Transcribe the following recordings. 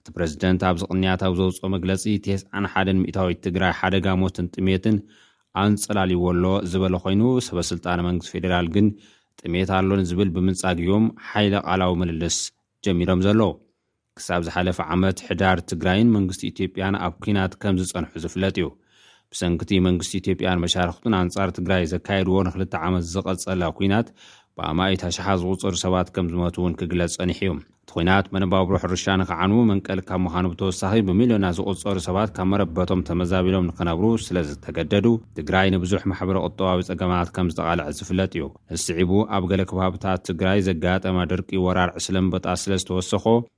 እቲ ፕረዚደንት ኣብዚ ቅንያት ኣብ ዘውፅኦ መግለፂ ቴስዓን ሓደን ሚእታዊት ትግራይ ሓደጋ ሞትን ጥሜትን ኣንፀላልይዎ ኣሎ ዝበለ ኮይኑ ሰበ ስልጣን መንግስቲ ፌዴራል ግን ጥሜት ኣሎ ንዝብል ብምንፃግ እዮም ሓይለ ቃላዊ ምልልስ ጀሚሮም ዘለዉ። ክሳብ ዝሓለፈ ዓመት ሕዳር ትግራይን መንግስቲ ኢትዮጵያን ኣብ ኲናት ከምዝፀንሑ ዝፍለጥ እዩ። ብሰንኪ'ቲ መንግስቲ ኢትዮጵያን መሻርኽቱን ኣንጻር ትግራይ ዘካየድዎ ንክልተ ዓመት ዝቐጸለ ኲናት ብኣማኢት ኣሽሓት ዝቑጸሩ ሰባት ከም ዝሞቱ'ውን ክግለጽ ጸኒሑ'ዩ። እቲ ኲናት መነባብሮ ሕርሻ ንክዓንው መንቀሊ ካብ ምዃኑ ብተወሳኺ ብሚልዮናት ዝቑጸሩ ሰባት ካብ መረበቶም ተመዛቢሎም ንክነብሩ ስለ ዝተገደዱ ትግራይ ንብዙሕ ማሕበረ-ቁጠባዊ ጸገማት ከም ዝተቓልዐት ዝፍለጥ'ዩ። እዚ ስዒቡ ኣብ ገለ ክባብታት ትግራይ ዘጋጠመ ድርቂ ወራር ዕስለ ኣንበጣ ስለ ዝተወሰኾ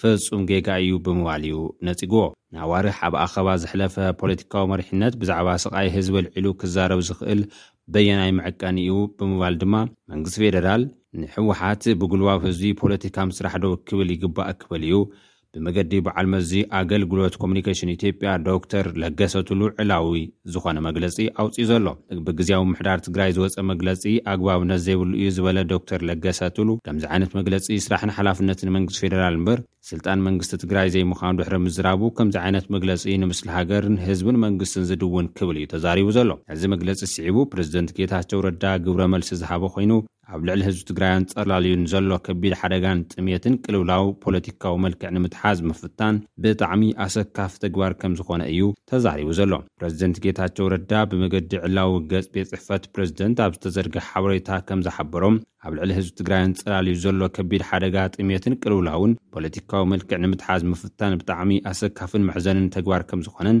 ፍጹም ጌጋ እዩ ብምባል እዩ ነጺግዎ። ንኣዋርሕ ኣብ ኣኸባ ዘሕለፈ ፖለቲካዊ መሪሕነት ብዛዕባ ስቓይ ህዝቢ ኣልዒሉ ክዛረብ ዝኽእል በየናይ መዕቀኒ እዩ ብምባል ድማ መንግስቲ ፌደራል ንህወሓት ብጉልባብ ህዝቢ ፖለቲካ ምስራሕ ደው ክብል ይግባእ ክብል እዩ ብመገዲ በዓል መዚ ኣገልግሎት ኮሙኒኬሽን ኢትዮጵያ ዶክተር ለገሰ ቱሉ ዕላዊ ዝኾነ መግለፂ ኣውፂኡ ዘሎ። ብግዝያዊ ምምሕዳር ትግራይ ዝወፀ መግለፂ ኣግባብነት ዘይብሉ እዩ ዝበለ ዶክተር ለገሰ ቱሉ፣ ከምዚ ዓይነት መግለፂ ስራሕን ሓላፍነትን መንግስቲ ፌደራል እምበር ስልጣን መንግስቲ ትግራይ ዘይምዃኑ ድሕሪ ምዝራቡ ከምዚ ዓይነት መግለፂ ንምስሊ ሃገርን ህዝብን መንግስትን ዝድውን ክብል እዩ ተዛሪቡ ዘሎ። ነዚ መግለፂ ስዒቡ ፕረዚደንት ጌታቸው ረዳ ግብረ መልሲ ዝሃበ ኮይኑ፣ ኣብ ልዕሊ ህዝቢ ትግራይ ኣንጸላልዩ ንዘሎ ከቢድ ሓደጋን ጥምየትን ቅልውላው ፖለቲካዊ መልክዕ ንምትሓዝ ምፍታን ብጣዕሚ ኣሰካፊ ተግባር ከምዝኾነ እዩ ተዛሪቡ ዘሎ ፕረዚደንት ጌታቸው ረዳ ብመገዲ ዕላዊ ገጽ ቤት ጽሕፈት ፕረዚደንት ኣብ ዝተዘርግሐ ሓበሬታ ከምዝሓበሮ ኣብ ልዕሊ ህዝቢ ትግራይ ኣንጸላልዩ ዘሎ ከቢድ ሓደጋ ጥምየትን ቅልውላውን ፖለቲካዊ መልክዕ ንምትሓዝ ምፍታን ብጣዕሚ ኣሰካፍን መሕዘንን ተግባር ከምዝኾነን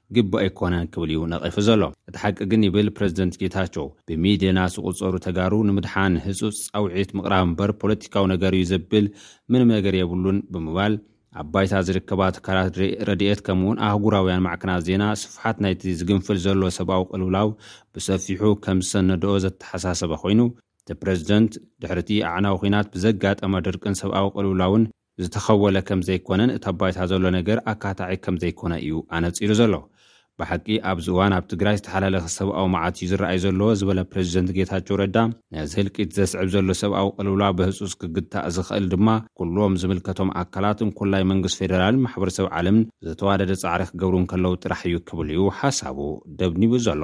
ግቡእ ኣይኮነን ክብል እዩ ነቒፉ ዘሎ። እቲ ሓቂ ግን ይብል ፕረዚደንት ጌታቸው፣ ብሚልየናት ዝቑፀሩ ተጋሩ ንምድሓን ህፁፅ ፃውዒት ምቕራብ እምበር ፖለቲካዊ ነገር እዩ ዘብል ምንም ነገር የብሉን ብምባል ኣብ ባይታ ዝርከባ ትካላት ረድኤት ከምኡ'ውን ኣህጉራውያን ማዕከናት ዜና ስፍሓት ናይቲ ዝግንፍል ዘሎ ሰብኣዊ ቅልውላው ብሰፊሑ ከም ዝሰነድኦ ዘተሓሳሰበ ኮይኑ እቲ ፕረዚደንት ድሕሪ'ቲ ኣዕናዊ ኲናት ብዘጋጠመ ድርቅን ሰብኣዊ ቅልውላውን ዝተኸወለ ከም ዘይኮነን እት ኣብ ባይታ ዘሎ ነገር ኣካታዒ ከም ዘይኮነ እዩ ኣነጺሩ ዘሎ። ብሓቂ ኣብዚ እዋን ኣብ ትግራይ ዝተሓላለኸ ሰብኣዊ መዓት እዩ ዝረኣይ ዘሎ ዝበለ ፕረዚደንት ጌታቸው ረዳ፣ ነዚ ህልቂት ዘስዕብ ዘሎ ሰብኣዊ ቅልውላው ብህጹጽ ክግታእ ዝኽእል ድማ ኩሎም ዝምልከቶም ኣካላት እንኮላይ መንግስቲ ፌደራልን ማሕበረሰብ ዓለምን ዝተዋደደ ጻዕሪ ክገብሩ እንከለው ጥራሕ እዩ ክብል እዩ ሓሳቡ ደብኒቡ ዘሎ።